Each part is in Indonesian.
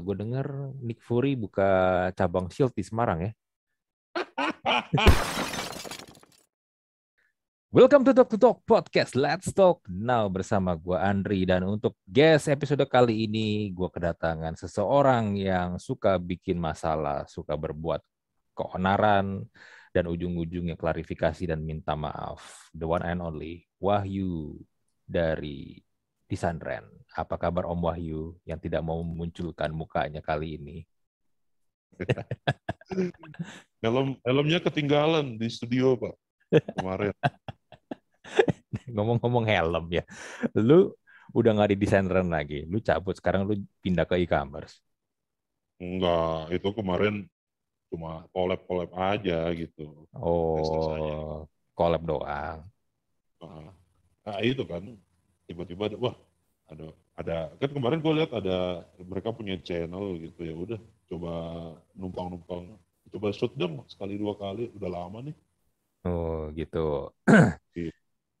gue dengar Nick Fury buka cabang Shield di Semarang ya. Welcome to Talk to Talk Podcast. Let's talk now bersama gue Andri dan untuk guest episode kali ini gue kedatangan seseorang yang suka bikin masalah, suka berbuat keonaran dan ujung-ujungnya klarifikasi dan minta maaf. The one and only Wahyu dari Disandren. Apa kabar Om Wahyu yang tidak mau memunculkan mukanya kali ini? Helm helmnya ketinggalan di studio Pak kemarin. Ngomong-ngomong helm ya, lu udah nggak di Disandren lagi, lu cabut sekarang lu pindah ke e-commerce. Enggak, itu kemarin cuma collab-collab aja gitu. Oh, collab doang. Nah, nah, itu kan tiba-tiba wah ada ada kan kemarin gue lihat ada mereka punya channel gitu ya udah coba numpang-numpang coba shoot dong sekali dua kali udah lama nih Oh gitu. Iya.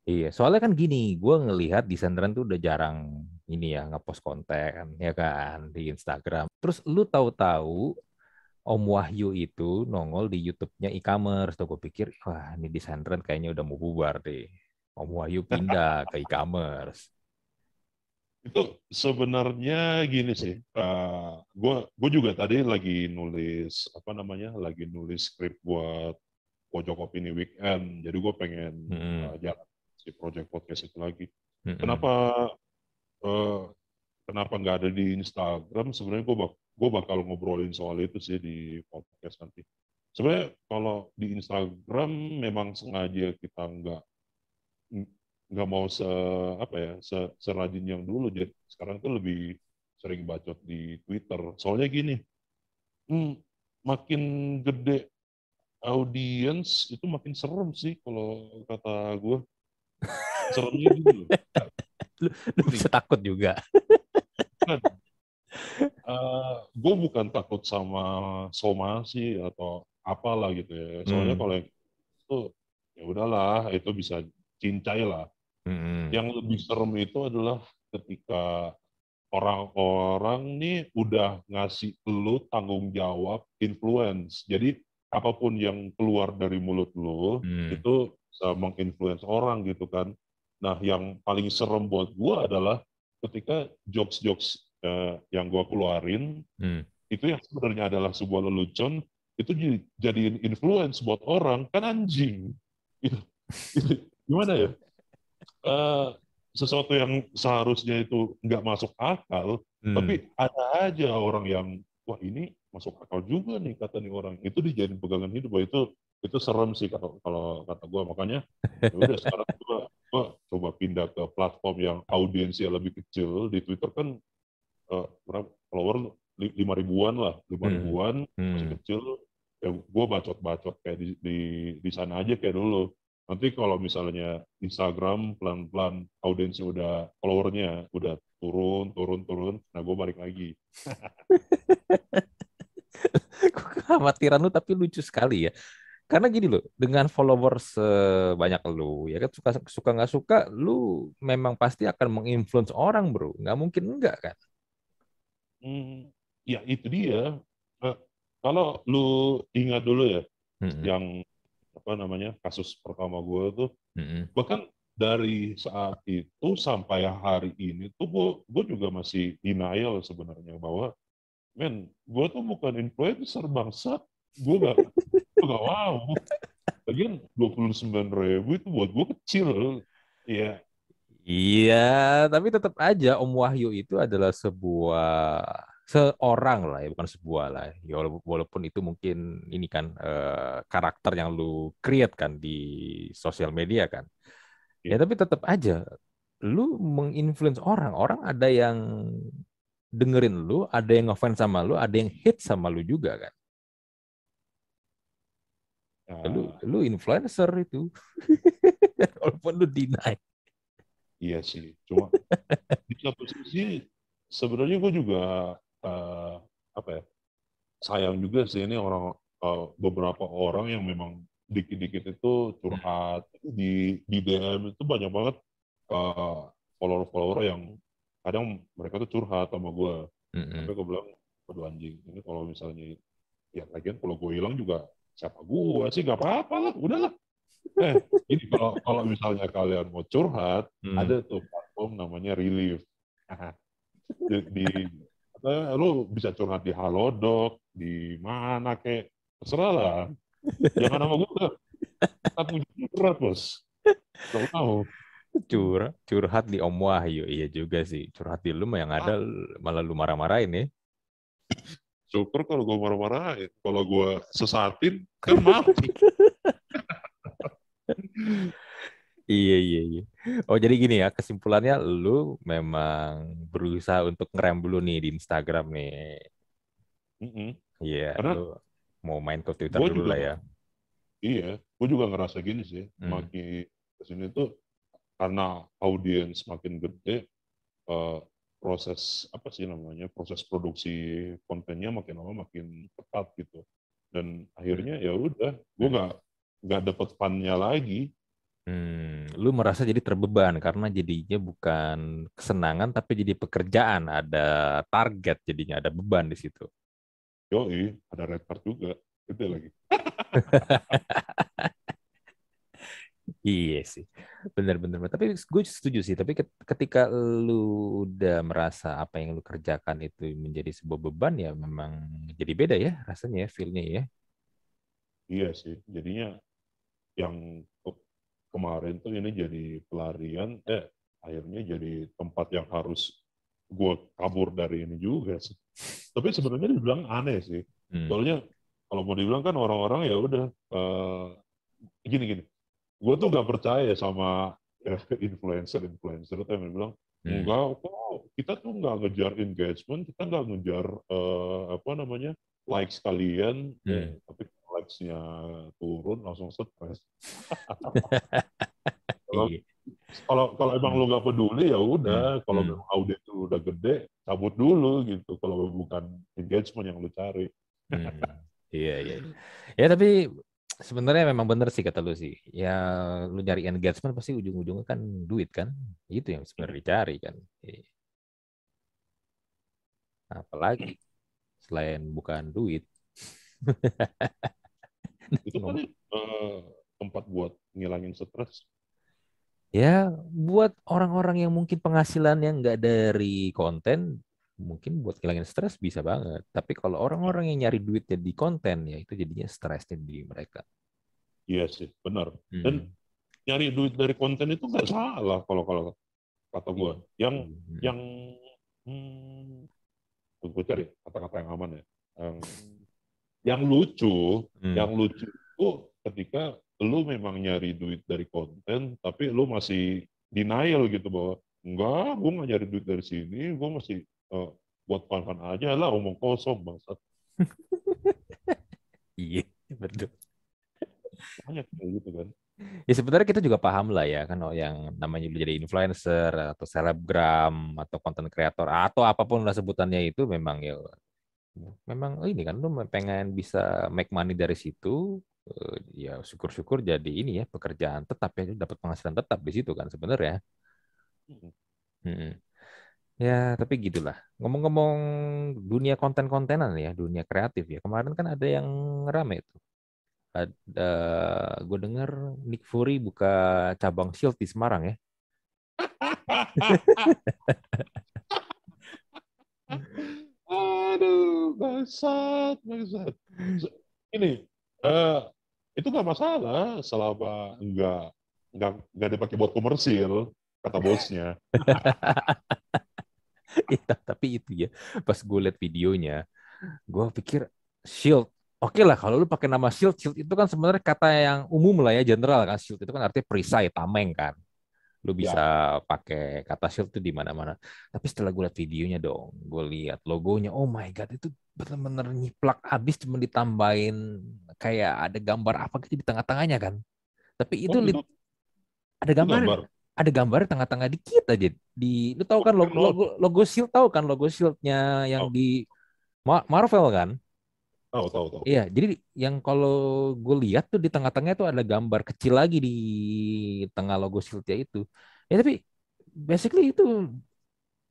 Iya, soalnya kan gini, gue ngelihat di Sandran tuh udah jarang ini ya ngepost konten ya kan di Instagram. Terus lu tahu-tahu Om Wahyu itu nongol di YouTube-nya e-commerce. Tuh gue pikir, wah ini di Sandran kayaknya udah mau bubar deh. Om Wahyu pindah ke e-commerce. Itu sebenarnya gini sih gue gue juga tadi lagi nulis apa namanya lagi nulis skrip buat pojok opini weekend jadi gue pengen Hmm. uh, jalan si project podcast itu lagi Mm-mm. kenapa eh, kenapa nggak ada di Instagram sebenarnya gue bak gue bakal ngobrolin soal itu sih di podcast nanti sebenarnya kalau di Instagram memang sengaja kita nggak nggak mau se apa ya se serajin yang dulu. Jadi sekarang tuh lebih sering bacot di Twitter. Soalnya gini hmm, makin gede audiens itu makin serem sih kalau kata gue seremnya gitu loh. Lu bisa takut juga. kan gue bukan takut sama somasi atau apalah gitu ya. Soalnya Hmm. kalau itu ya udahlah itu bisa cincai lah Yang lebih serem itu adalah ketika orang-orang nih udah ngasih lu tanggung jawab influence jadi apa pun yang keluar dari mulut lu Hmm. itu bisa menginfluence orang gitu kan. Nah, yang paling serem buat gua adalah ketika jokes-jokes eh, yang gua keluarin Hmm. itu yang sebenarnya adalah sebuah lelucon itu jadi jadiin influence buat orang kan anjing. Itu, itu gimana ya? Eh, sesuatu yang seharusnya itu nggak masuk akal, Hmm. tapi ada aja orang yang wah ini masuk akal juga nih kata nih orang itu dijadiin pegangan hidup Wah, itu itu serem sih kalau kalau kata gue makanya ya udah sekarang gue gue coba pindah ke platform yang audiensnya lebih kecil di Twitter kan eh, berapa follower li- lima ribuan lah lima Hmm. ribuan masih Hmm. kecil ya gue bacot-bacot kayak di, di di sana aja kayak dulu nanti kalau misalnya Instagram pelan-pelan audiensnya udah followernya udah turun turun turun nah gue balik lagi kekhawatiran lu tapi lucu sekali ya. Karena gini loh, dengan followers sebanyak lu, ya kan suka suka nggak suka, lu memang pasti akan menginfluence orang bro, nggak mungkin enggak kan? Hmm, ya itu dia. Eh, kalau lu ingat dulu ya, Mm-mm. yang apa namanya kasus pertama gue tuh, Mm-mm. bahkan dari saat itu sampai hari ini tuh gue gue juga masih denial sebenarnya bahwa, men, gue tuh bukan influencer bangsat, gue gak, gue gak wow. Lagian dua puluh sembilan ribu itu buat gue kecil, ya Iya, tapi tetap aja Om Wahyu itu adalah sebuah seorang lah ya, bukan sebuah lah. Ya walaupun, itu mungkin ini kan eh, karakter yang lu create kan di sosial media kan. Ya Iya. tapi tetap aja lu menginfluence orang. Orang ada yang dengerin lu, ada yang ngefans sama lu, ada yang hit sama lu juga kan. nah, Lu lu influencer itu. Walaupun lu deny. Iya sih, cuma di satu sisi sebenarnya gue juga eh, apa ya sayang juga sih ini orang eh, beberapa orang yang memang dikit-dikit itu curhat di di DM itu banyak banget eh, follower-follower yang kadang mereka tuh curhat sama gue Mm-mm. sampai gue bilang waduh anjing ini kalau misalnya ya lagian kalau gue hilang juga siapa gue sih nggak apa-apa lah udahlah eh ini kalau kalau misalnya kalian mau curhat Hmm. ada tuh platform namanya Relief di, di apa, lu bisa curhat di Halodoc di mana kayak terserah lah jangan sama gue tapi berat bos Gak mau Curhat, curhat di Om Wahyu. Iya juga sih. Curhat di lu yang ada malah lu marah-marahin ya. syukur kalau gue marah-marahin kalau gue sesatin kan mati Iya, iya, iya. Oh, jadi gini ya, kesimpulannya lu memang berusaha untuk ngerem dulu nih di Instagram nih. Iya, Karena lu mau main ke Twitter dulu juga- lah ya. Iya, gue juga ngerasa gini sih, Hmm. makin ke sini tuh karena audiens makin gede, eh, proses apa sih namanya, proses produksi kontennya makin lama makin ketat gitu, dan akhirnya ya udah, gue nggak nggak dapet fun-nya lagi. Hmm, lu merasa jadi terbeban karena jadinya bukan kesenangan tapi jadi pekerjaan, ada target jadinya, ada beban di situ. Yoi, ada red card juga, itu lagi. Iya sih, benar-benar. Tapi gue setuju sih. Tapi ket- ketika lu udah merasa apa yang lu kerjakan itu menjadi sebuah beban ya memang jadi beda ya rasanya ya, feel-nya ya. Iya sih, jadinya yang kemarin tuh ini jadi pelarian, eh akhirnya jadi tempat yang harus gue kabur dari ini juga sih. Tapi sebenarnya dibilang aneh sih. Hmm. Soalnya kalau mau dibilang kan orang-orang ya udah eh, gini-gini. Gue tuh gak percaya sama eh, influencer-influencer tuh yang bilang Hmm. enggak kok kita tuh nggak ngejar engagement, kita nggak ngejar eh, apa namanya likes kalian, eh, Hmm. tapi likes-nya turun langsung stres. Kalau Iya. kalau kalau emang lu nggak peduli ya udah, kalau Hmm. memang audiens lu udah gede, cabut dulu gitu. Kalau bukan engagement yang lu cari. Hmm. Iya, iya. Ya tapi sebenarnya memang bener sih kata lu sih. Ya lu nyari engagement pasti ujung-ujungnya kan duit kan. Itu yang sebenarnya dicari kan. Iya. Apalagi selain bukan duit. Itu kan eh, tempat buat ngilangin stres. Ya, buat orang-orang yang mungkin penghasilannya nggak dari konten, mungkin buat ngilangin stres bisa banget. Tapi kalau orang-orang yang nyari duitnya di konten, ya itu jadinya stresnya di mereka. Iya sih, benar. Hmm. Dan nyari duit dari konten itu nggak salah kalau kalau kata gue. Yang Hmm. yang hmm, gue cari kata-kata yang aman ya. Yang, yang lucu, Hmm. yang lucu itu ketika lu memang nyari duit dari konten, tapi lu masih denial gitu bahwa enggak, gue nggak nyari duit dari sini, gue masih eh, buat fun-fun aja lah, omong kosong bangsat. Iya, betul. Banyak kayak gitu kan. Ya sebenarnya kita juga paham lah ya kan oh, yang namanya lu jadi influencer atau selebgram atau konten kreator atau apa pun lah sebutannya itu memang ya memang oh, ini kan lu pengen bisa make money dari situ eh, ya syukur-syukur jadi ini ya pekerjaan tetap ya dapat penghasilan tetap di situ kan sebenarnya. Hmm. Mm-mm. Ya, tapi gitulah. Ngomong-ngomong dunia konten-kontenan ya, dunia kreatif ya. Kemarin kan ada yang rame tuh. Ada, gue dengar Nick Fury buka cabang Shield di Semarang ya. Aduh, bangsat, bangsat. Ini, eh, itu nggak masalah selama nggak nggak nggak dipakai buat komersil, kata bosnya. Iya, tapi itu ya, pas gue liat videonya, gue pikir Shield. Oke lah, kalau lu pakai nama Shield, Shield itu kan sebenarnya kata yang umum lah ya, general kan. Shield itu kan artinya perisai, tameng kan. Lu bisa pakai kata Shield itu di mana-mana. Tapi setelah gue liat videonya dong, gue lihat logonya, oh my god, itu bener-bener nyiplak abis cuma ditambahin kayak ada gambar apa gitu di tengah-tengahnya kan. Tapi itu Oh, li- ada gambar, gambar. ada gambar di tengah-tengah dikit aja. Di, lu tahu kan logo, Oh, logo, logo Shield tahu kan logo Shieldnya yang Tahu. di Ma- Marvel kan? Tahu, tahu, tahu. Iya, jadi yang kalau gue lihat tuh di tengah-tengahnya tuh ada gambar kecil lagi di tengah logo Shield-nya itu. Ya tapi basically itu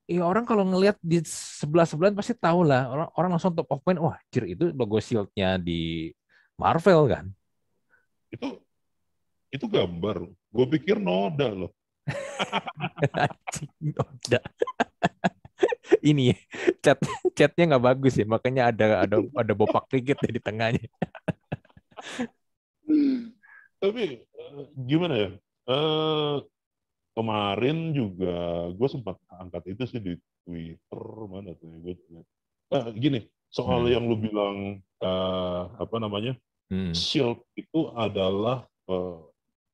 ya orang kalau ngelihat di sebelah sebelah pasti tahu lah. Orang orang langsung top of mind wah cir itu logo shieldnya di Marvel kan? Itu itu gambar. Gue pikir noda loh. Noda ini chat chatnya nggak bagus ya makanya ada ada ada bopak dikit ya di tengahnya tapi eh, gimana ya uh, kemarin juga gue sempat angkat itu sih di Twitter mana tuh ya gue uh, gini soal hmm. yang lu bilang uh, apa namanya hmm. shield itu adalah uh,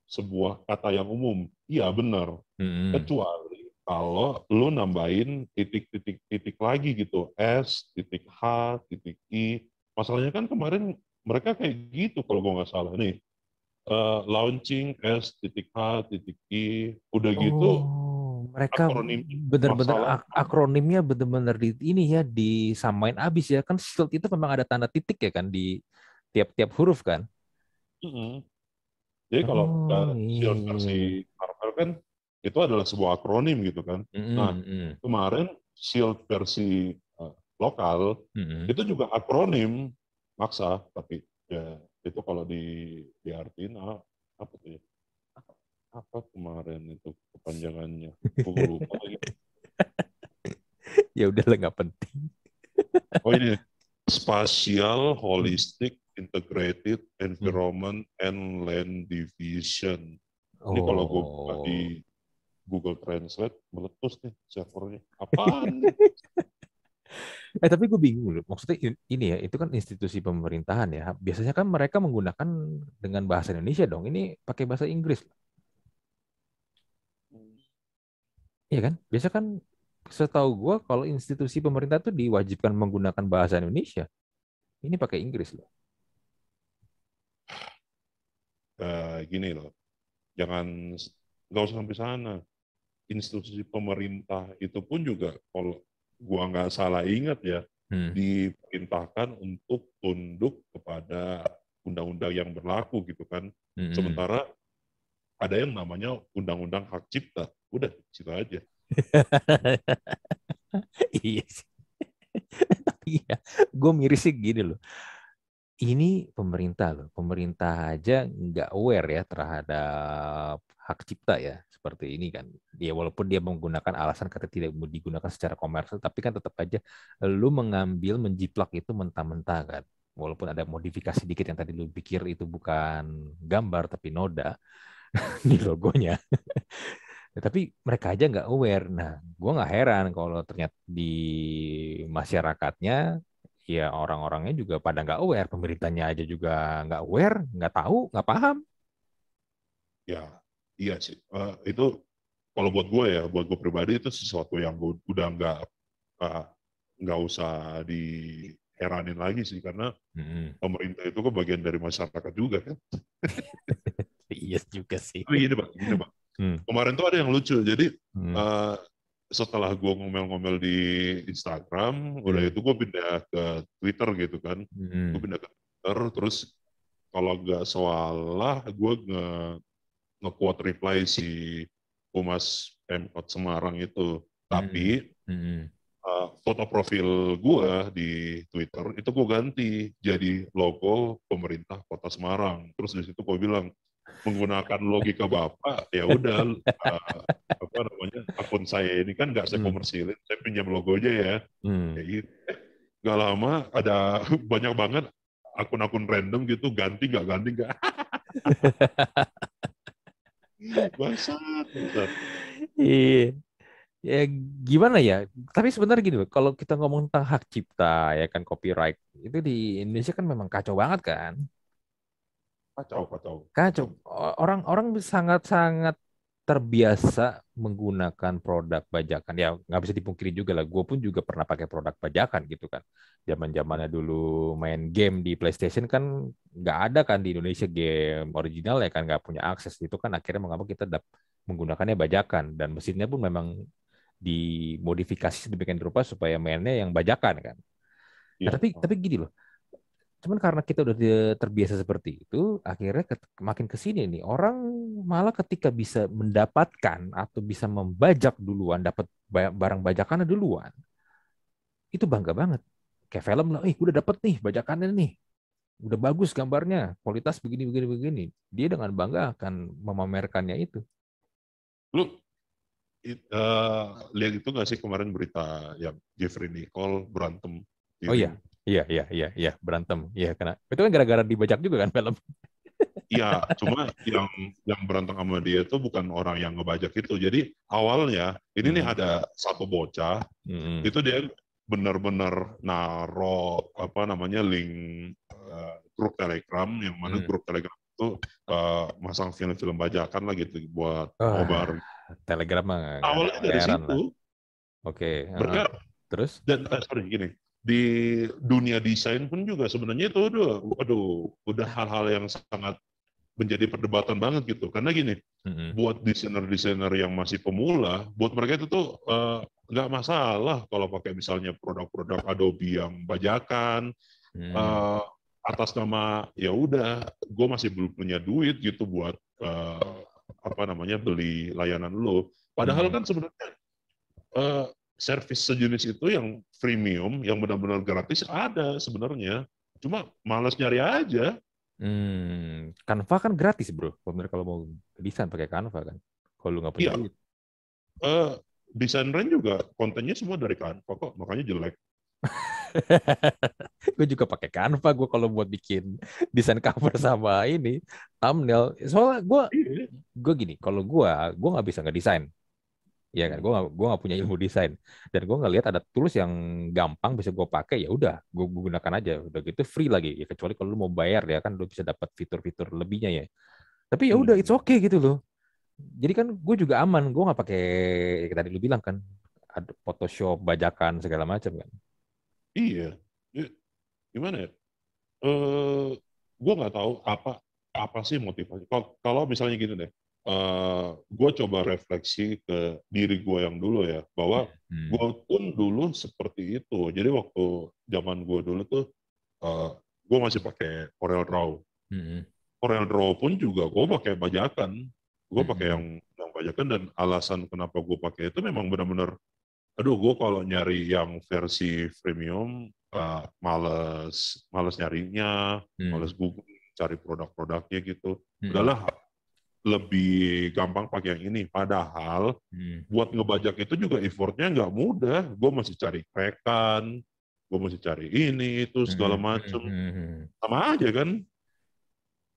sebuah kata yang umum iya benar hmm. kecuali kalau lu nambahin titik-titik-titik lagi gitu s titik h titik i masalahnya kan kemarin mereka kayak gitu kalau gue nggak salah nih uh, launching S titik H titik I udah gitu oh, mereka benar-benar ak akronimnya benar-benar di ini ya disamain abis ya kan shield itu memang ada tanda titik ya kan di tiap-tiap huruf kan mm -hmm. jadi kalau oh, shield versi iya. Marvel kan itu adalah sebuah akronim gitu kan. Mm -hmm. nah kemarin shield versi uh, lokal mm -hmm. itu juga akronim maksa tapi ya itu kalau di diartiin ah, apa tuh ya? Apa kemarin itu kepanjangannya? Gue lupa lagi. Ya udah lah nggak penting. Oh ini spatial holistic integrated environment and land division. Ini kalau gue buka di oh. Google Translate meletus nih servernya apaan Eh tapi gue bingung loh. Maksudnya ini ya, itu kan institusi pemerintahan ya. Biasanya kan mereka menggunakan dengan bahasa Indonesia dong. Ini pakai bahasa Inggris. Iya kan? Biasa kan setahu gue kalau institusi pemerintah itu diwajibkan menggunakan bahasa Indonesia. Ini pakai Inggris loh. Uh, gini loh, jangan nggak usah sampai sana. Institusi pemerintah itu pun juga kalau gua nggak salah ingat ya, hmm. diperintahkan untuk tunduk kepada undang-undang yang berlaku gitu kan. Hmm. Sementara ada yang namanya undang-undang hak cipta. Udah, situ aja. iya sih. iya, gue miris sih gini loh. Ini pemerintah loh, pemerintah aja nggak aware ya terhadap hak cipta ya seperti ini kan. Ya walaupun dia menggunakan alasan kata tidak digunakan secara komersial, tapi kan tetap aja lu mengambil menjiplak itu mentah-mentah kan. Walaupun ada modifikasi dikit yang tadi lu pikir itu bukan gambar tapi noda di logonya. ya, tapi mereka aja nggak aware. Nah, gue nggak heran kalau ternyata di masyarakatnya ya orang-orangnya juga pada nggak aware, pemerintahnya aja juga nggak aware, nggak tahu, nggak paham. Ya, Iya sih. Uh, itu kalau buat gue ya, buat gue pribadi itu sesuatu yang gue udah nggak uh, nggak usah diheranin lagi sih karena hmm. pemerintah itu kan bagian dari masyarakat juga kan. iya juga sih. Tapi gini bang, gini bang. Hmm. Kemarin tuh ada yang lucu. Jadi hmm. uh, setelah gue ngomel-ngomel di Instagram, hmm. udah itu gue pindah ke Twitter gitu kan. Hmm. Gue pindah ke Twitter, terus kalau nggak salah gue nge nge-quote reply si Humas Pemkot Semarang itu. Tapi hmm. uh, foto profil gue di Twitter itu gue ganti jadi logo pemerintah Kota Semarang. Terus di situ gue bilang menggunakan logika bapak ya udah uh, apa namanya akun saya ini kan nggak saya hmm. komersilin saya pinjam logo aja ya hmm. ya gitu. nggak lama ada banyak banget akun-akun random gitu ganti nggak ganti nggak Bangsat, Iya. Ya gimana ya? Tapi sebenarnya gini, kalau kita ngomong tentang hak cipta ya kan copyright itu di Indonesia kan memang kacau banget kan? Kacau, kacau. Kacau. Orang-orang sangat-sangat terbiasa menggunakan produk bajakan. Ya nggak bisa dipungkiri juga lah. Gue pun juga pernah pakai produk bajakan gitu kan. Zaman zamannya dulu main game di PlayStation kan nggak ada kan di Indonesia game original ya kan nggak punya akses itu kan akhirnya mengapa kita dap menggunakannya bajakan dan mesinnya pun memang dimodifikasi sedemikian rupa supaya mainnya yang bajakan kan. Nah, tapi tapi gini loh Cuman karena kita udah terbiasa seperti itu, akhirnya makin ke sini nih orang malah ketika bisa mendapatkan atau bisa membajak duluan, dapat barang bajakannya duluan, itu bangga banget. Kayak film lah, eh udah dapet nih bajakannya nih, udah bagus gambarnya, kualitas begini begini begini. Dia dengan bangga akan memamerkannya itu. Lu uh, lihat itu nggak sih kemarin berita yang Jeffrey Nicole berantem? Oh iya, Iya, iya, iya, iya, berantem. Iya, karena itu kan gara-gara dibajak juga kan film. Iya, cuma yang yang berantem sama dia itu bukan orang yang ngebajak itu. Jadi awalnya ini hmm. nih ada satu bocah, hmm. itu dia benar-benar naro apa namanya link uh, grup Telegram yang mana hmm. grup Telegram itu uh, masang film-film bajakan lah gitu buat oh, nobar. Telegram mah awalnya dari situ. Oke. Okay. Uh, terus? Dan uh, sorry gini, di dunia desain pun juga sebenarnya itu udah aduh udah hal-hal yang sangat menjadi perdebatan banget gitu karena gini mm-hmm. buat desainer-desainer yang masih pemula buat mereka itu tuh uh, nggak masalah kalau pakai misalnya produk-produk Adobe yang bajakan mm. uh, atas nama ya udah gue masih belum punya duit gitu buat uh, apa namanya beli layanan lo padahal mm. kan sebenarnya uh, service sejenis itu yang premium, yang benar-benar gratis ada sebenarnya. Cuma males nyari aja. Hmm, Canva kan gratis bro. Bener kalau mau desain pakai Canva kan. Kalau lu nggak punya iya. Uh, desain Ren juga kontennya semua dari Canva kok, makanya jelek. gue juga pakai Canva gue kalau buat bikin desain cover sama ini thumbnail. Soalnya gue, iya. gue gini, kalau gue, gue nggak bisa ngedesain ya kan? Gue gak, gue gak punya ilmu desain. Dan gue ngelihat ada tools yang gampang bisa gue pakai ya udah gue gunakan aja. Udah gitu free lagi. Ya kecuali kalau lu mau bayar ya kan lu bisa dapat fitur-fitur lebihnya ya. Tapi ya udah it's okay gitu loh. Jadi kan gue juga aman. Gue nggak pakai ya tadi lu bilang kan. Ada Photoshop bajakan segala macam kan. Iya. Gimana ya? Uh, gue nggak tahu apa apa sih motivasi. Kalau misalnya gitu deh uh, eh, gue coba refleksi ke diri gue yang dulu ya bahwa hmm. gue pun dulu seperti itu jadi waktu zaman gue dulu tuh uh, eh, gue masih pakai Corel Draw hmm. Corel Draw pun juga gue pakai bajakan gue pakai hmm. yang yang bajakan dan alasan kenapa gue pakai itu memang benar-benar aduh gue kalau nyari yang versi premium uh, males males nyarinya hmm. males Google cari produk-produknya gitu hmm. udahlah lebih gampang pakai yang ini. Padahal hmm. buat ngebajak itu juga effortnya nggak mudah. Gue masih cari rekan, gue masih cari ini itu segala hmm, macam. Hmm, hmm, hmm. Sama aja kan?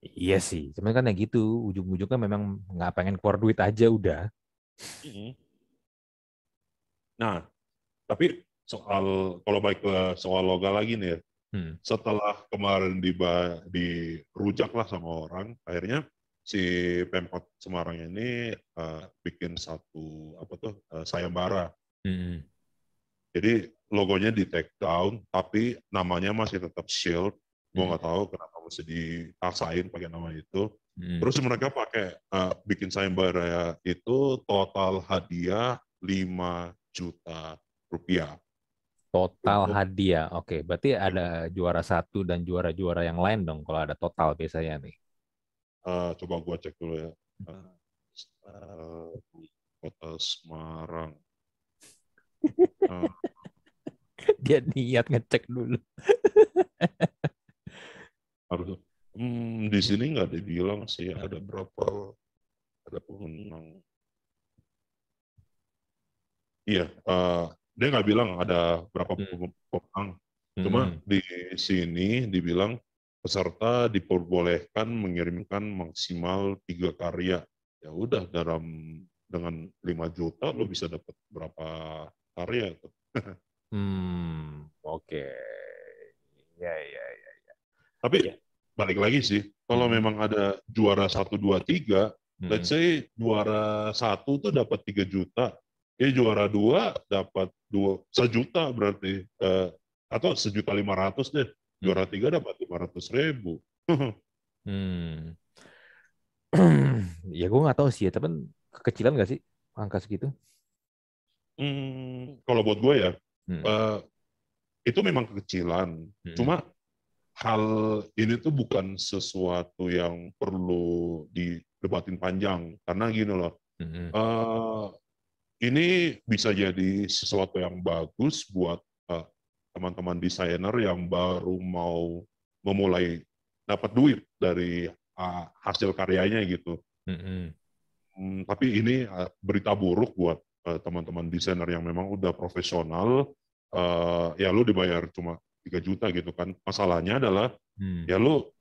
Iya sih, cuman kan ya gitu. Ujung-ujungnya memang nggak pengen keluar duit aja udah. Nah, tapi soal kalau baik ke soal loga lagi nih ya, hmm. setelah kemarin di dirujak lah sama orang, akhirnya si Pemkot Semarang ini uh, bikin satu apa tuh uh, sayembara. Hmm. Jadi logonya di take down, tapi namanya masih tetap Shield. Gue nggak tahu kenapa mesti dipaksain pakai nama itu. Hmm. Terus mereka pakai uh, bikin sayembara itu total hadiah 5 juta rupiah. Total hadiah, oke. Okay. Berarti ada juara satu dan juara-juara yang lain dong kalau ada total biasanya nih. Uh, coba gua cek dulu ya. Uh, kota Semarang. Uh, Dia niat ngecek dulu. harus. Hmm, di sini nggak dibilang sih ada berapa ada pemenang. Iya, uh, dia nggak bilang ada berapa hmm. pemenang. Cuma hmm. di sini dibilang peserta diperbolehkan mengirimkan maksimal tiga karya. Ya udah dalam dengan 5 juta lo bisa dapat berapa karya tuh. hmm, oke. Okay. Ya, ya, ya, ya. Tapi ya. balik lagi sih, kalau hmm. memang ada juara satu dua tiga, hmm. let's say juara satu tuh dapat tiga juta, ya juara dua dapat dua sejuta berarti, eh, atau sejuta lima ratus deh juara tiga dapat lima ratus ribu. hmm. ya gue nggak tahu sih ya, tapi kekecilan nggak sih angka segitu? Hmm, kalau buat gue ya, hmm. uh, itu memang kekecilan. Hmm. Cuma hal ini tuh bukan sesuatu yang perlu didebatin panjang karena gini loh Mm-mm. eh, ini bisa jadi sesuatu yang bagus buat teman-teman desainer yang baru mau memulai dapat duit dari eh, hasil karyanya gitu. Mm-mm. Hmm, tapi ini eh, berita buruk buat eh, teman-teman desainer yang memang udah profesional. eh, ya lu dibayar cuma 3 juta gitu kan. Masalahnya adalah Hmm. ya lu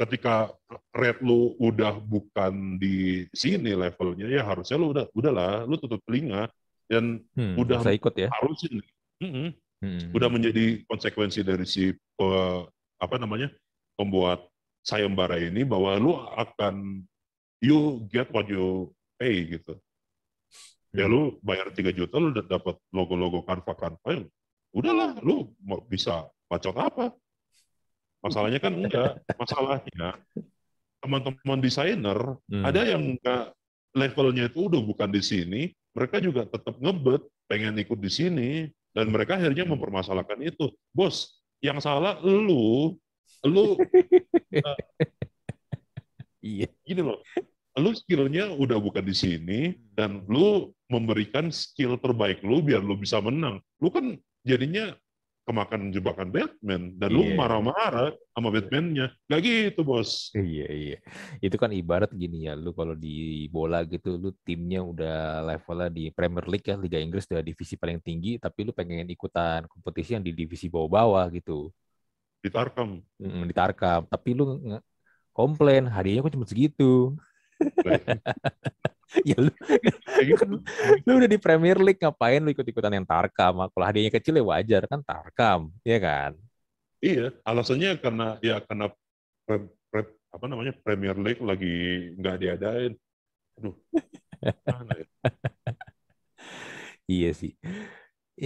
ketika rate lu udah bukan di sini levelnya ya harusnya lu udah udahlah lu tutup telinga dan Hmm, udah ikut ya. harusin Mm-mm. Hmm. Udah menjadi konsekuensi dari si pe- apa namanya pembuat sayembara ini bahwa lu akan you get what you pay gitu. Ya Hmm. lu bayar 3 juta lu udah dapat logo-logo Canva Canva ya udahlah lu mau bisa bacot apa? Masalahnya kan enggak. Masalahnya teman-teman desainer Hmm. ada yang enggak levelnya itu udah bukan di sini mereka juga tetap ngebet pengen ikut di sini dan mereka akhirnya mempermasalahkan itu. Bos yang salah lu. Lu Iya. gini loh. Lu skillnya udah bukan di sini dan lu memberikan skill terbaik lu biar lu bisa menang. Lu kan jadinya kemakan jebakan Batman dan lu Iya. marah-marah sama Batman-nya nggak gitu bos Iya iya. Itu kan ibarat gini ya, lu kalau di bola gitu, lu timnya udah levelnya di Premier League ya, Liga Inggris udah divisi paling tinggi, tapi lu pengen ikutan kompetisi yang di divisi bawah-bawah gitu, di Tarkam Mm, di Tarkam. Tapi lu komplain, hadiahnya kok cuma segitu. ya lu, kan, lu udah di Premier League ngapain lu ikut-ikutan yang Tarkam? Kalau hadiahnya kecil ya wajar kan Tarkam, ya kan? iya alasannya karena ya karena pre- pre- apa namanya Premier League lagi nggak diadain aduh ya? Iya sih.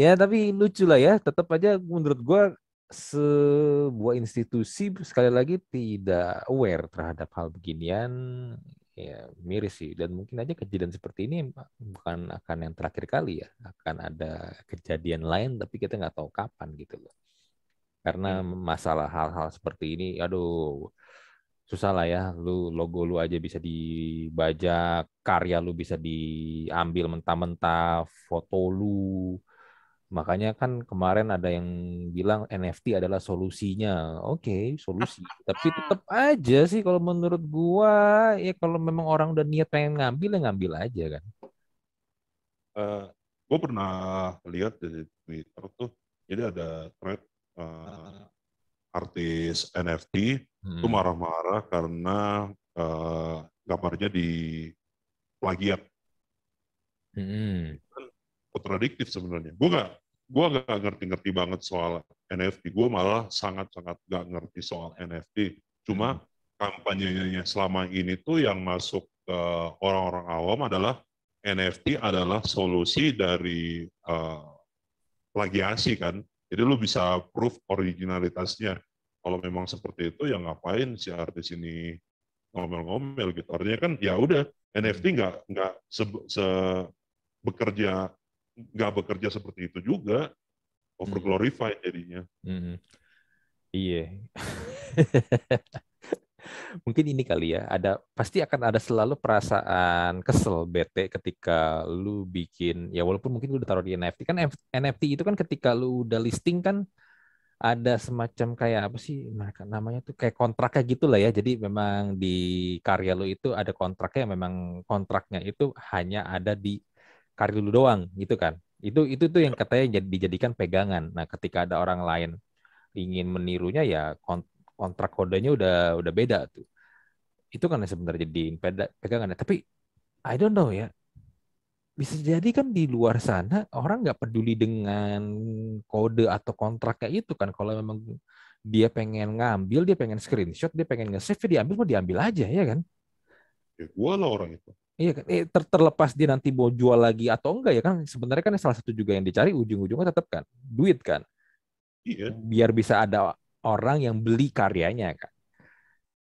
Ya tapi lucu lah ya. Tetap aja menurut gua sebuah institusi sekali lagi tidak aware terhadap hal beginian. Ya miris sih. Dan mungkin aja kejadian seperti ini bukan akan yang terakhir kali ya. Akan ada kejadian lain tapi kita nggak tahu kapan gitu loh. Karena masalah hal-hal seperti ini, aduh susah lah ya lu logo lu aja bisa dibajak karya lu bisa diambil mentah-mentah foto lu makanya kan kemarin ada yang bilang NFT adalah solusinya oke solusi tapi tetap aja sih kalau menurut gua ya kalau memang orang udah niat pengen ngambil ya ngambil aja kan gue Eh, pernah lihat di Twitter tuh jadi ada thread eh, artis NFT Hmm. itu marah-marah karena eh, gambarnya di plagiat Hmm. Kontradiktif sebenarnya. Gue nggak gue nggak ngerti-ngerti banget soal NFT. Gue malah sangat-sangat nggak ngerti soal NFT. Cuma kampanyenya selama ini tuh yang masuk ke orang-orang awam adalah NFT adalah solusi dari eh, plagiasi kan. Jadi lu bisa proof originalitasnya. Kalau memang seperti itu, ya ngapain si artis ini ngomel-ngomel gitu. Artinya kan ya udah NFT nggak nggak se, se- bekerja nggak bekerja seperti itu juga over glorified jadinya. Hmm. Iya. Mungkin ini kali ya, ada pasti akan ada selalu perasaan kesel, bete ketika lu bikin ya walaupun mungkin lu udah taruh di NFT kan NFT itu kan ketika lu udah listing kan ada semacam kayak apa sih mereka namanya tuh kayak kontraknya gitu lah ya. Jadi memang di karya lu itu ada kontraknya memang kontraknya itu hanya ada di karya lu doang gitu kan. Itu itu tuh yang katanya jadi dijadikan pegangan. Nah, ketika ada orang lain ingin menirunya ya kon- kontrak kodenya udah udah beda tuh. Itu kan sebenarnya jadi peda- pegangan. Tapi I don't know ya. Bisa jadi kan di luar sana orang nggak peduli dengan kode atau kontraknya itu kan. Kalau memang dia pengen ngambil, dia pengen screenshot, dia pengen nge-save, ya diambil mau diambil aja ya kan. Ya gua lah orang itu. Iya kan, eh, ter- terlepas dia nanti mau jual lagi atau enggak ya kan sebenarnya kan salah satu juga yang dicari ujung-ujungnya tetap kan duit kan, Iya, biar bisa ada orang yang beli karyanya kan.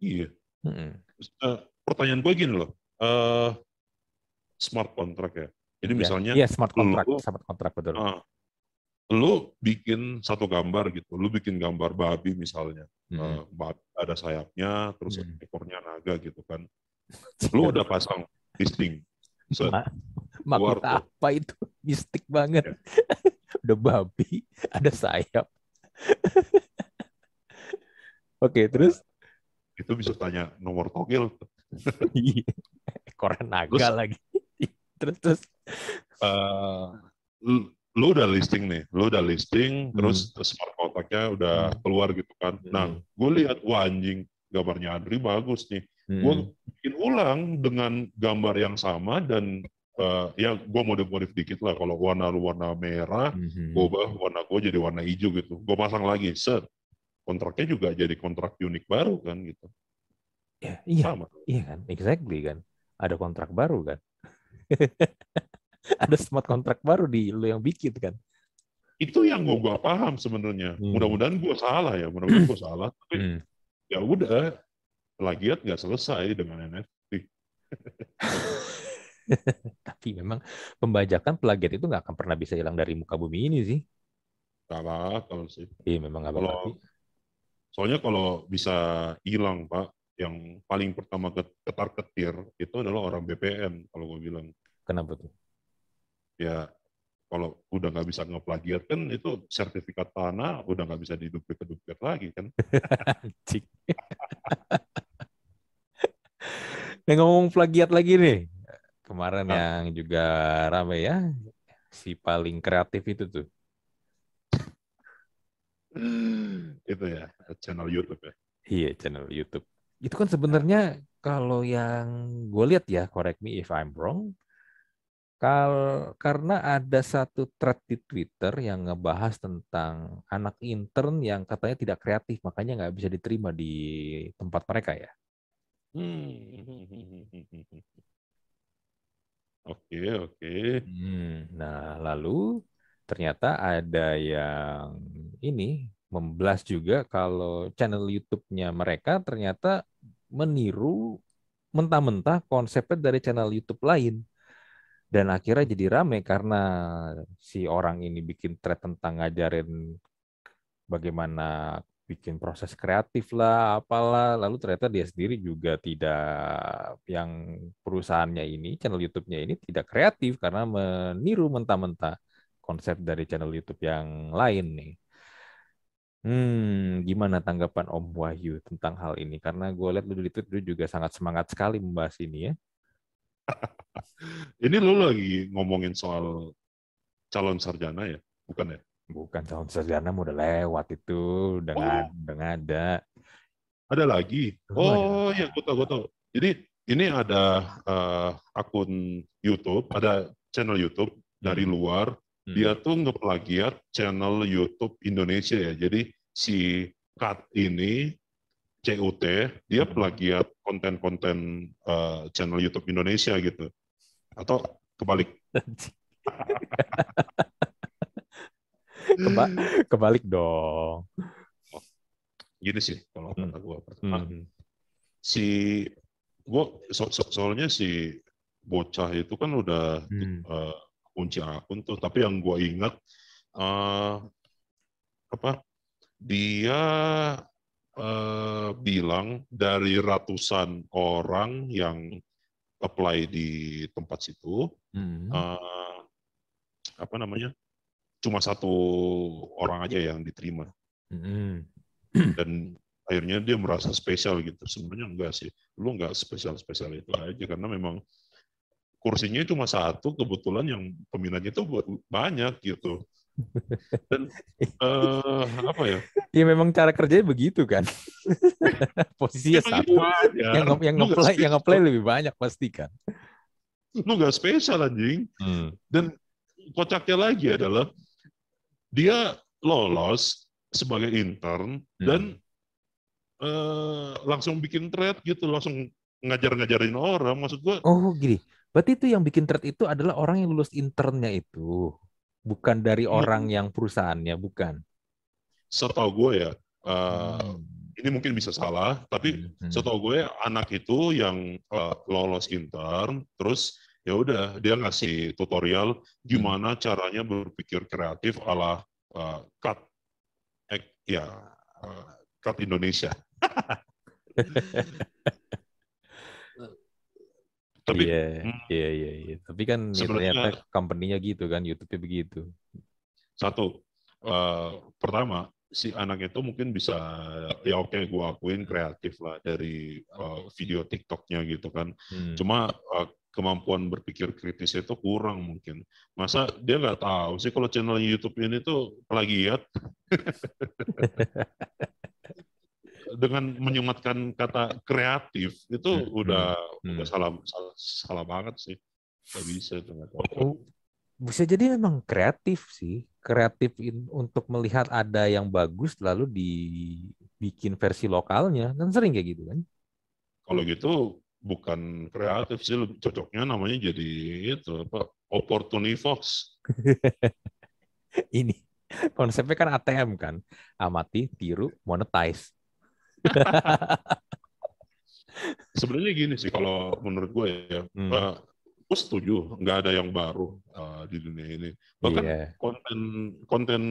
iya. Mm-mm. Eh, pertanyaan gue gini loh. eh smart contract ya. Jadi Iya, misalnya iya smart contract, lu- smart contract betul. ah, lu bikin satu gambar gitu, lu bikin gambar babi misalnya, Hmm. Eh, ada sayapnya, terus Hmm. ekornya naga gitu kan, lu udah pasang listing, set, Ma- apa itu? Mistik banget. Ya. Udah babi, ada sayap. Oke, terus itu bisa tanya nomor togel. Iya. ekornya naga Terus- lagi. terus terus Eh, lu, udah listing nih, lu udah listing, terus smart kontaknya udah Hmm. keluar gitu kan. Nah, Hmm. gue lihat wah anjing gambarnya Andri bagus nih. Hmm. Gue bikin ulang dengan gambar yang sama dan eh, ya gue modif-modif dikit lah. Kalau warna lu warna merah, Mhm. gue ubah warna gue jadi warna hijau gitu. Gue pasang lagi, set. Kontraknya juga jadi kontrak unik baru kan gitu. Ya, iya, Sama. iya kan, exactly kan. Ada kontrak baru kan. ada smart kontrak baru di lu yang bikin kan. Itu yang gue gak paham sebenarnya. Hmm. Mudah-mudahan gue salah ya, mudah-mudahan gue salah. Tapi Hmm. ya udah plagiat nggak selesai dengan NFT. Tapi memang pembajakan plagiat itu nggak akan pernah bisa hilang dari muka bumi ini sih. Gak bakal sih. Iya memang nggak bakal. Kalau soalnya kalau bisa hilang pak, yang paling pertama ketar ketir itu adalah orang BPN kalau gue bilang Kenapa tuh? ya kalau udah nggak bisa ngeplagiat kan itu sertifikat tanah udah nggak bisa diduplikat-duplikat lagi kan. Nah, ngomong plagiat lagi nih. Kemarin Ah. yang juga rame ya, si paling kreatif itu tuh. itu ya channel YouTube ya. Iya, channel YouTube. Itu kan sebenarnya kalau yang gue lihat ya, correct me if I'm wrong, kal karena ada satu thread di Twitter yang ngebahas tentang anak intern yang katanya tidak kreatif, makanya nggak bisa diterima di tempat mereka ya. Oke oke. Hmm, Nah, lalu ternyata ada yang ini memblas juga kalau channel YouTube-nya mereka ternyata meniru mentah-mentah konsepnya dari channel YouTube lain. Dan akhirnya jadi rame karena si orang ini bikin thread tentang ngajarin bagaimana bikin proses kreatif lah, apalah. Lalu ternyata dia sendiri juga tidak, yang perusahaannya ini, channel YouTube-nya ini tidak kreatif karena meniru mentah-mentah konsep dari channel YouTube yang lain nih. Hmm, gimana tanggapan Om Wahyu tentang hal ini? Karena gue lihat lu di Twitter juga sangat semangat sekali membahas ini ya. Ini lu lagi ngomongin soal calon sarjana ya, bukan ya? Bukan calon sarjana udah lewat itu, udah Oh. udah nggak ada. Ada lagi. Oh. Oh ya, gue tahu, gue tahu. Jadi ini ada eh, akun YouTube, ada channel YouTube dari Hmm. luar. Hmm. Dia tuh ngeplagiat channel YouTube Indonesia ya. Jadi si Kat ini CUT dia Hmm. plagiat konten-konten eh, channel YouTube Indonesia gitu. Atau kebalik. Keba- kebalik dong. Gini sih kalau Hmm. kata gue pertama. Hmm. Si gua so- so- soalnya si bocah itu kan udah Hmm. eh, kunci akun tuh. Tapi yang gue ingat eh, apa? Dia eh, bilang dari ratusan orang yang apply di tempat situ, Hmm. eh, apa namanya? Cuma satu orang aja yang diterima Hmm. dan akhirnya dia merasa spesial gitu. Sebenarnya enggak sih. Lu enggak spesial-spesial itu aja karena memang kursinya cuma satu, kebetulan yang peminatnya itu banyak gitu. Dan eh, apa ya? Ya memang cara kerjanya begitu kan. Posisinya Emang satu. wajar. Yang yang ngeplay yang ngeplay lebih banyak pasti kan. Lu nggak spesial anjing. Hmm. Dan kocaknya lagi adalah dia lolos sebagai intern dan eh, langsung bikin thread gitu, langsung ngajar-ngajarin orang. Maksud gua Oh gini, berarti itu yang bikin thread itu adalah orang yang lulus internnya itu, bukan dari Iya. orang yang perusahaannya, bukan. setahu gue ya, eh, Hmm. ini mungkin bisa salah, tapi Hmm. setahu gue anak itu yang eh, lolos intern, terus ya udah dia ngasih tutorial gimana caranya berpikir kreatif ala uh, cut eh, ya uh, cut Indonesia. Tapi iya, hmm, iya, iya, iya. Tapi kan ya ternyata company-nya gitu kan, YouTube-nya begitu. Satu, uh, pertama si anak itu mungkin bisa ya oke okay, gue akuin kreatif lah dari uh, video TikToknya gitu kan. Hmm. Cuma uh, kemampuan berpikir kritis itu kurang mungkin. Masa dia nggak tahu sih kalau channel YouTube ini tuh plagiat dengan menyematkan kata kreatif itu hmm. udah hmm. udah salah, salah salah banget sih. Gak bisa itu Oh, bisa jadi memang kreatif sih kreatif untuk melihat ada yang bagus lalu dibikin versi lokalnya kan sering kayak gitu kan kalau gitu bukan kreatif sih cocoknya namanya jadi itu apa opportunity fox ini konsepnya kan ATM kan amati tiru monetize sebenarnya gini sih kalau menurut gue ya hmm. uh, gue setuju nggak ada yang baru uh, di dunia ini bahkan yeah. konten konten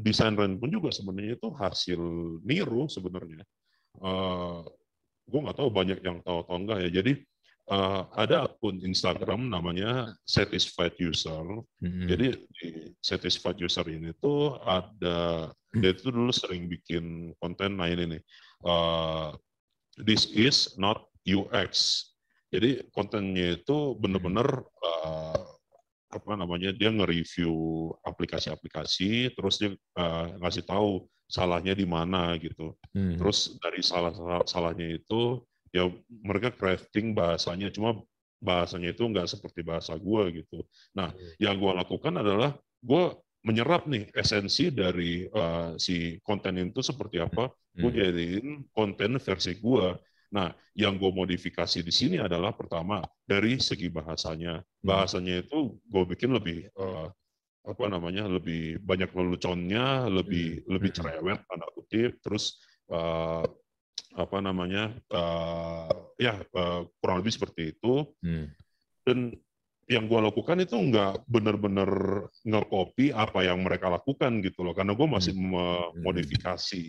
desain pun juga sebenarnya itu hasil niru sebenarnya uh, gue nggak tahu banyak yang tahu atau enggak ya. Jadi uh, ada akun Instagram namanya satisfied user. Mm-hmm. jadi di satisfied user ini tuh ada dia itu dulu sering bikin konten nah ini nih uh, this is not UX jadi kontennya itu benar-benar uh, apa namanya dia nge-review aplikasi-aplikasi, terus dia uh, ngasih tahu salahnya di mana gitu. Hmm. Terus dari salah salahnya itu ya mereka crafting bahasanya, cuma bahasanya itu nggak seperti bahasa gue gitu. Nah, hmm. yang gue lakukan adalah gue menyerap nih esensi dari uh, si konten itu seperti apa, gue hmm. jadiin konten versi gue. Nah, yang gue modifikasi di sini adalah pertama dari segi bahasanya. Hmm. Bahasanya itu gue bikin lebih uh, apa namanya lebih banyak leluconnya, lebih hmm. lebih hmm. cerewet tanda kutip, terus uh, apa namanya uh, ya uh, kurang lebih seperti itu. Hmm. Dan yang gue lakukan itu nggak benar-benar ngekopi apa yang mereka lakukan gitu loh, karena gue masih hmm. memodifikasi.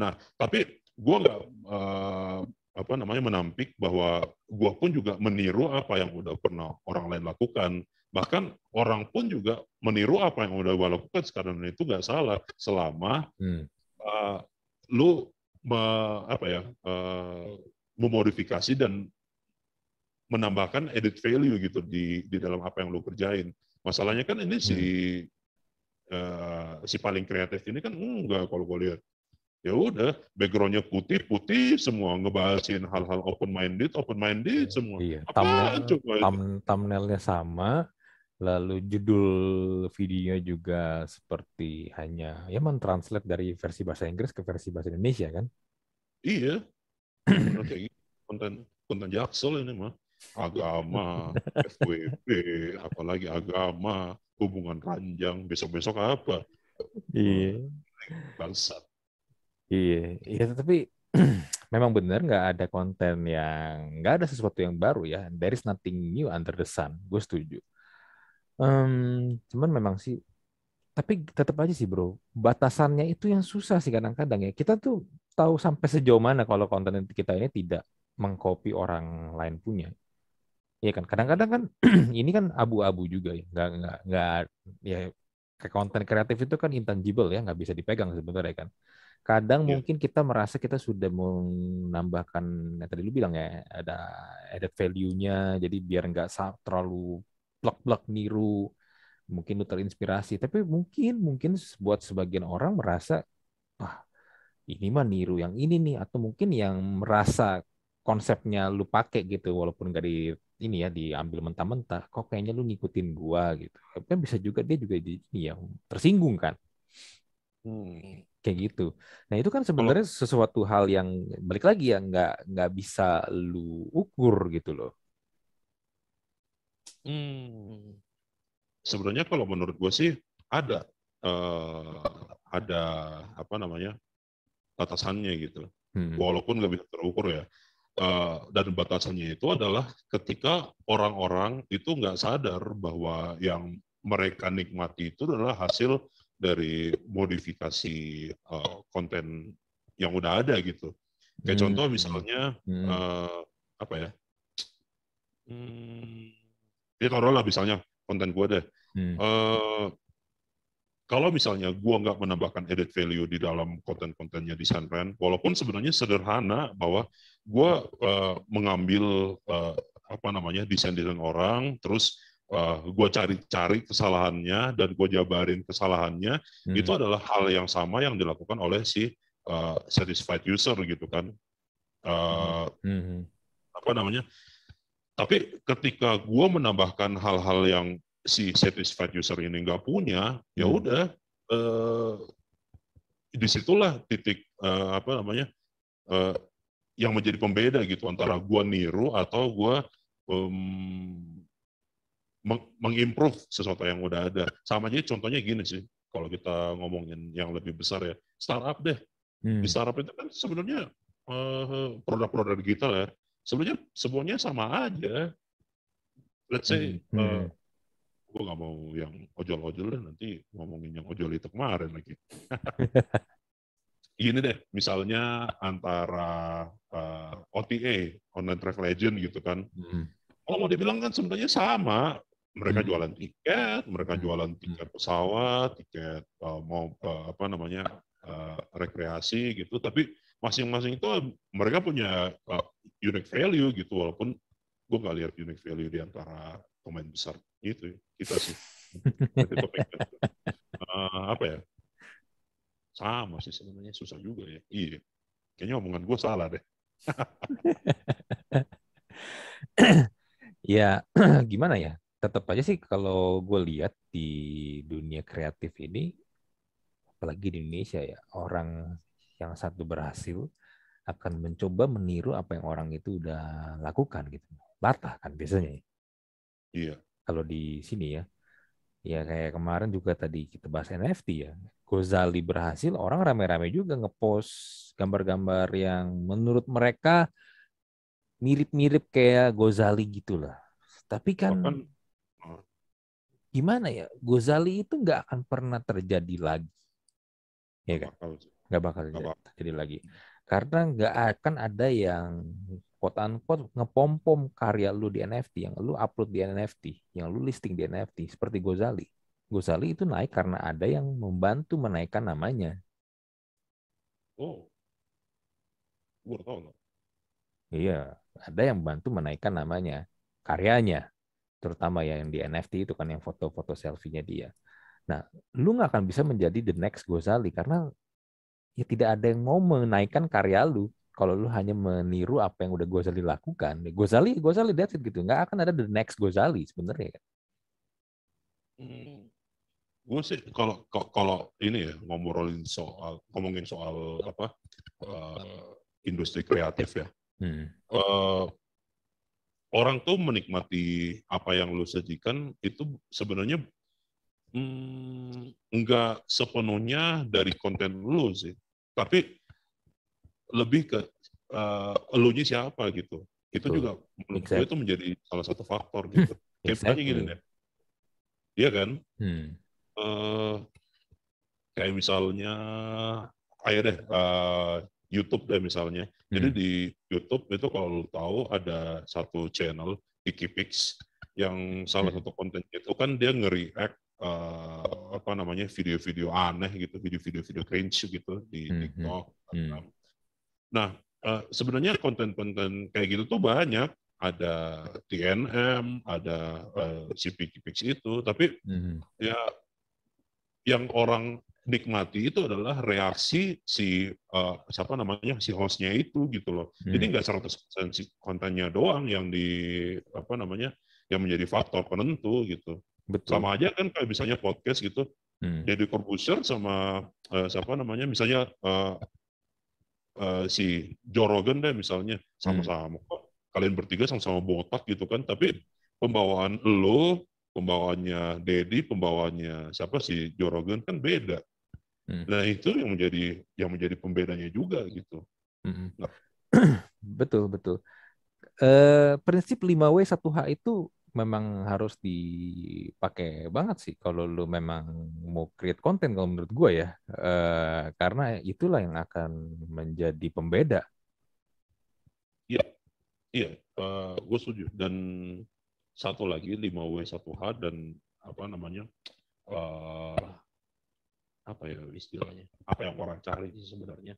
Nah, tapi gue nggak uh, apa namanya menampik bahwa gua pun juga meniru apa yang udah pernah orang lain lakukan bahkan orang pun juga meniru apa yang udah gua lakukan sekarang itu nggak salah selama hmm. uh, lu me, apa ya uh, memodifikasi dan menambahkan edit value gitu di di dalam apa yang lu kerjain masalahnya kan ini hmm. si uh, si paling kreatif ini kan enggak kalau gue lihat ya udah backgroundnya putih putih semua ngebahasin hal-hal open minded open minded iya, semua. iya. thumbnail thumb, thumbnailnya sama lalu judul videonya juga seperti hanya ya mentranslate dari versi bahasa Inggris ke versi bahasa Indonesia kan? Iya. Kayak konten konten jaksel ini mah. Agama FWB apalagi agama hubungan ranjang besok besok apa? Iya. Bangsat Iya, iya tapi memang benar nggak ada konten yang nggak ada sesuatu yang baru ya. There is nothing new under the sun. Gue setuju. Um, cuman memang sih, tapi tetap aja sih bro, batasannya itu yang susah sih kadang-kadang ya. Kita tuh tahu sampai sejauh mana kalau konten kita ini tidak mengcopy orang lain punya. Iya kan, kadang-kadang kan ini kan abu-abu juga ya, nggak nggak nggak ya konten kreatif itu kan intangible ya, nggak bisa dipegang sebenarnya kan. Kadang yeah. mungkin kita merasa kita sudah menambahkan, yang tadi lu bilang ya, ada added value-nya, jadi biar nggak terlalu plak-plak niru, mungkin lu terinspirasi. Tapi mungkin, mungkin buat sebagian orang merasa, wah ini mah niru yang ini nih, atau mungkin yang merasa konsepnya lu pakai gitu, walaupun nggak di ini ya diambil mentah-mentah, kok kayaknya lu ngikutin gua gitu. Kan bisa juga dia juga di, ini ya tersinggung kan. Hmm kayak gitu. Nah itu kan sebenarnya Kalau, sesuatu hal yang balik lagi ya nggak nggak bisa lu ukur gitu loh. Hmm, sebenarnya kalau menurut gue sih ada uh, ada apa namanya batasannya gitu. Hmm. Walaupun nggak bisa terukur ya. Uh, dan batasannya itu adalah ketika orang-orang itu nggak sadar bahwa yang mereka nikmati itu adalah hasil dari modifikasi uh, konten yang udah ada gitu. Kayak hmm. contoh misalnya hmm. uh, apa ya? Hmm, ya taruhlah misalnya konten gue deh. Hmm. Uh, kalau misalnya gue nggak menambahkan edit value di dalam konten-kontennya di Sunran, walaupun sebenarnya sederhana bahwa gue uh, mengambil uh, apa namanya desain-desain orang, terus uh, gue cari-cari kesalahannya dan gue jabarin kesalahannya, hmm. itu adalah hal yang sama yang dilakukan oleh si uh, satisfied user gitu kan. Uh, hmm. Apa namanya? Tapi ketika gue menambahkan hal-hal yang si satisfied user ini nggak punya, ya hmm. udah eh, di situlah titik eh, apa namanya eh, yang menjadi pembeda gitu antara gua niru atau gua um, mengimprove sesuatu yang udah ada. Sama aja contohnya gini sih, kalau kita ngomongin yang lebih besar ya, startup deh. Hmm. Di startup itu kan sebenarnya uh, produk-produk digital ya, sebenarnya semuanya sama aja. Let's say hmm. uh, gue nggak mau yang ojol-ojol deh nanti ngomongin yang ojol itu kemarin lagi. Gini deh, misalnya antara uh, eh, OTA, online travel agent gitu kan. Hmm. Kalau mau dibilang kan sebenarnya sama. Mereka hmm. jualan tiket, mereka hmm. jualan tiket pesawat, tiket uh, mau uh, apa namanya uh, rekreasi gitu. Tapi masing-masing itu mereka punya uh, unique value gitu. Walaupun gue nggak lihat unique value di antara pemain besar itu kita sih. Uh, apa ya? Sama sih sebenarnya. Susah juga ya. Iya. Kayaknya omongan gue salah deh. Ya gimana ya tetap aja sih kalau gue lihat di dunia kreatif ini apalagi di Indonesia ya orang yang satu berhasil akan mencoba meniru apa yang orang itu udah lakukan gitu latah kan biasanya Iya. Kalau di sini ya, ya kayak kemarin juga tadi kita bahas NFT ya. Gozali berhasil, orang rame-rame juga ngepost gambar-gambar yang menurut mereka mirip-mirip kayak Gozali gitulah. Tapi kan oh. Gimana ya, Gozali itu nggak akan pernah terjadi lagi, ya kan? Nggak bakal terjadi lagi, karena nggak akan ada yang quote unquote ngepom-pom karya lu di NFT yang lu upload di NFT, yang lu listing di NFT seperti Gozali. Gozali itu naik karena ada yang membantu menaikkan namanya. Oh. Gue tahu Iya, ada yang membantu menaikkan namanya, karyanya. Terutama ya yang di NFT itu kan yang foto-foto selfie-nya dia. Nah, lu nggak akan bisa menjadi the next Gozali karena ya tidak ada yang mau menaikkan karya lu kalau lu hanya meniru apa yang udah Gozali lakukan, Gozali, Gozali that's it gitu. Nggak akan ada the next Gozali sebenarnya kan. Hmm. Gue sih kalau kalau ini ya ngobrolin soal ngomongin soal apa uh, industri kreatif ya. Hmm. Uh, orang tuh menikmati apa yang lu sajikan itu sebenarnya hmm, enggak sepenuhnya dari konten lu sih. Tapi lebih ke uh, elunya siapa gitu. Itu Betul. juga menurut exactly. gue itu menjadi salah satu faktor gitu. Kayak exactly. gini deh. Iya kan? Hmm. Uh, kayak misalnya, ayo deh, uh, YouTube deh misalnya. Hmm. Jadi di YouTube itu kalau tahu ada satu channel, Wikipix, yang salah hmm. satu konten itu kan dia nge-react uh, apa namanya video-video aneh gitu, video-video video cringe gitu di hmm. TikTok, hmm. Nah, uh, sebenarnya konten-konten kayak gitu tuh banyak. Ada TNM, ada uh, si itu, tapi mm-hmm. ya yang orang nikmati itu adalah reaksi si uh, siapa namanya si hostnya itu gitu loh. Hmm. Jadi nggak 100% si kontennya doang yang di apa namanya yang menjadi faktor penentu gitu. Betul. Sama aja kan kayak misalnya podcast gitu. Hmm. Jadi Corbusier sama uh, siapa namanya misalnya uh, uh, si Joe Rogan deh misalnya sama-sama hmm. kalian bertiga sama-sama botak gitu kan tapi pembawaan lo pembawaannya Dedi pembawaannya siapa si Joe Rogan kan beda hmm. nah itu yang menjadi yang menjadi pembedanya juga gitu hmm. nah. betul betul uh, prinsip 5W 1H itu memang harus dipakai banget sih kalau lu memang mau create konten kalau menurut gue ya uh, karena itulah yang akan menjadi pembeda iya iya uh, gue setuju dan satu lagi 5W 1H dan apa namanya uh, apa ya istilahnya apa yang orang cari sih sebenarnya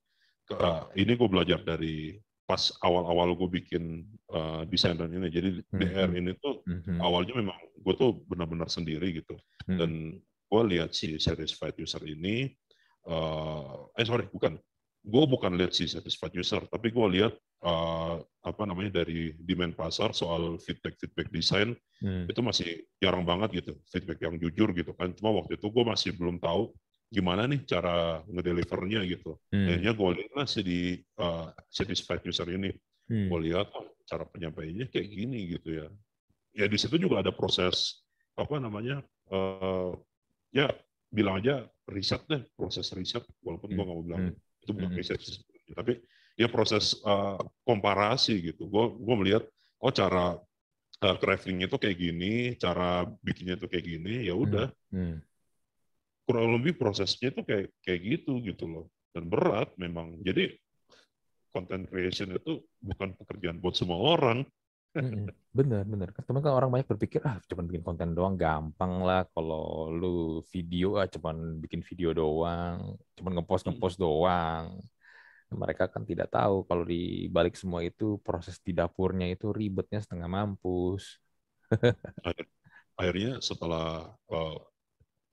uh, ini gue belajar dari pas awal-awal gue bikin uh, desain dan ini jadi mm-hmm. DR ini tuh mm-hmm. awalnya memang gue tuh benar-benar sendiri gitu mm-hmm. dan gue lihat si satisfied user ini uh, eh sorry bukan gue bukan lihat si satisfied user tapi gue lihat uh, apa namanya dari demand pasar soal feedback feedback desain mm. itu masih jarang banget gitu feedback yang jujur gitu kan cuma waktu itu gue masih belum tahu gimana nih cara ngedelivernya gitu. Hmm. Akhirnya gue lihat lah sih di uh, satisfied user ini, hmm. gue lihat oh, cara penyampaiannya kayak gini gitu ya. Ya di situ juga ada proses apa namanya, uh, ya bilang aja riset deh, proses riset, walaupun hmm. gue nggak mau bilang hmm. itu bukan hmm. riset, tapi ya proses uh, komparasi gitu. Gue gue melihat oh cara uh, craftingnya itu kayak gini, cara bikinnya itu kayak gini, ya udah. Hmm. Hmm kurang lebih prosesnya itu kayak kayak gitu gitu loh. Dan berat memang. Jadi content creation itu bukan pekerjaan buat semua orang. Bener bener. Teman kan orang banyak berpikir ah cuma bikin konten doang gampang lah. Kalau lu video ah cuma bikin video doang. Cuma ngepost ngepost doang. Mereka kan tidak tahu kalau di balik semua itu proses di dapurnya itu ribetnya setengah mampus. Akhirnya setelah uh,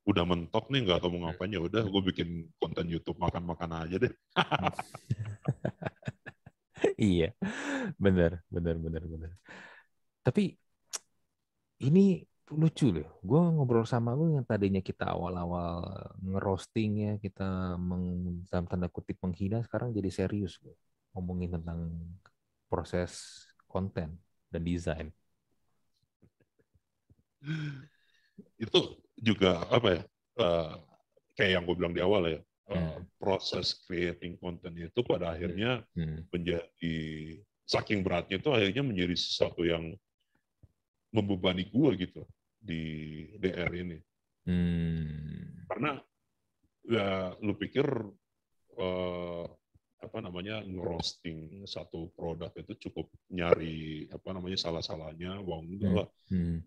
udah mentok nih nggak tahu mau ngapain ya udah gue bikin konten YouTube makan-makan aja deh. iya, bener, bener, bener, bener. Tapi ini lucu loh. Gue ngobrol sama lu yang tadinya kita awal-awal ngerosting ya, kita meng, dalam tanda kutip menghina, sekarang jadi serius loh. ngomongin tentang proses konten dan desain. Itu juga apa ya uh, kayak yang gue bilang di awal ya uh, proses creating content itu pada akhirnya hmm. menjadi saking beratnya itu akhirnya menjadi sesuatu yang membebani gue gitu di DR ini hmm. karena ya lu pikir uh, apa namanya ngerosting satu produk itu cukup nyari apa namanya salah-salahnya uang enggak lah hmm.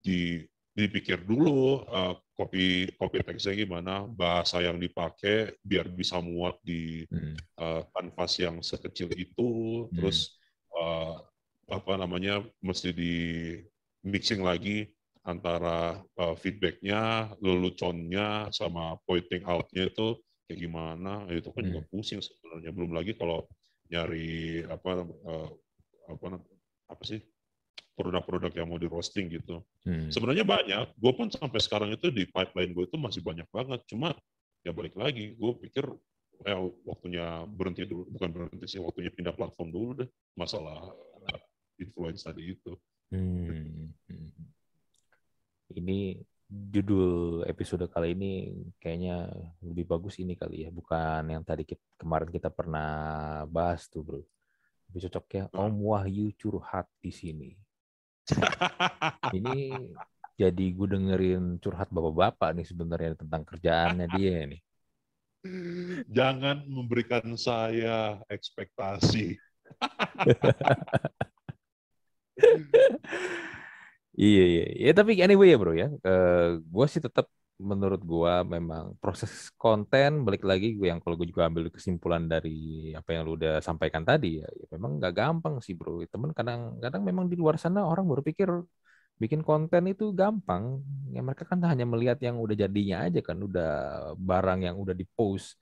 di dipikir dulu uh, copy copy teksnya gimana, bahasa yang dipakai biar bisa muat di uh, kanvas yang sekecil itu, hmm. terus uh, apa namanya mesti di mixing lagi antara uh, feedbacknya, leluconnya sama pointing outnya itu kayak gimana, itu kan hmm. juga pusing sebenarnya. Belum lagi kalau nyari apa uh, apa apa sih produk-produk yang mau di roasting gitu. Hmm. Sebenarnya banyak. Gue pun sampai sekarang itu di pipeline gue itu masih banyak banget. Cuma ya balik lagi, gue pikir ya waktunya berhenti dulu. Bukan berhenti sih, waktunya pindah platform dulu deh. Masalah influence tadi itu. Hmm. Ini judul episode kali ini kayaknya lebih bagus ini kali ya, bukan yang tadi kita, kemarin kita pernah bahas tuh bro. Lebih cocoknya Om Wahyu curhat di sini ini jadi gue dengerin curhat bapak-bapak nih sebenarnya tentang kerjaannya dia nih. Jangan memberikan saya ekspektasi. iya iya. Ya tapi anyway ya bro ya. Uh, gue sih tetap menurut gua memang proses konten balik lagi gue yang kalau gue juga ambil kesimpulan dari apa yang lu udah sampaikan tadi ya, ya memang nggak gampang sih bro. Temen kadang-kadang memang di luar sana orang berpikir bikin konten itu gampang. Ya mereka kan hanya melihat yang udah jadinya aja kan udah barang yang udah di post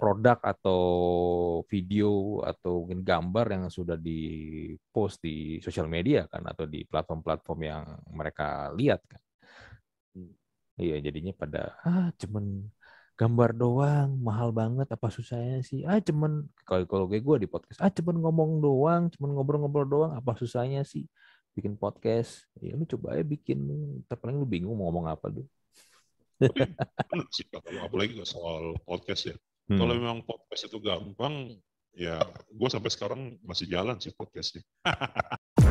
produk atau video atau mungkin gambar yang sudah di post di sosial media kan atau di platform-platform yang mereka lihat kan Iya, jadinya pada ah cuman gambar doang, mahal banget apa susahnya sih? Ah cuman kalau kalau kayak gue di podcast, ah cuman ngomong doang, cuman ngobrol-ngobrol doang, apa susahnya sih bikin podcast? Ya lu coba aja bikin, terpaling lu bingung mau ngomong apa lu. apalagi soal podcast ya. Hmm. Kalau memang podcast itu gampang, ya gue sampai sekarang masih jalan sih podcastnya.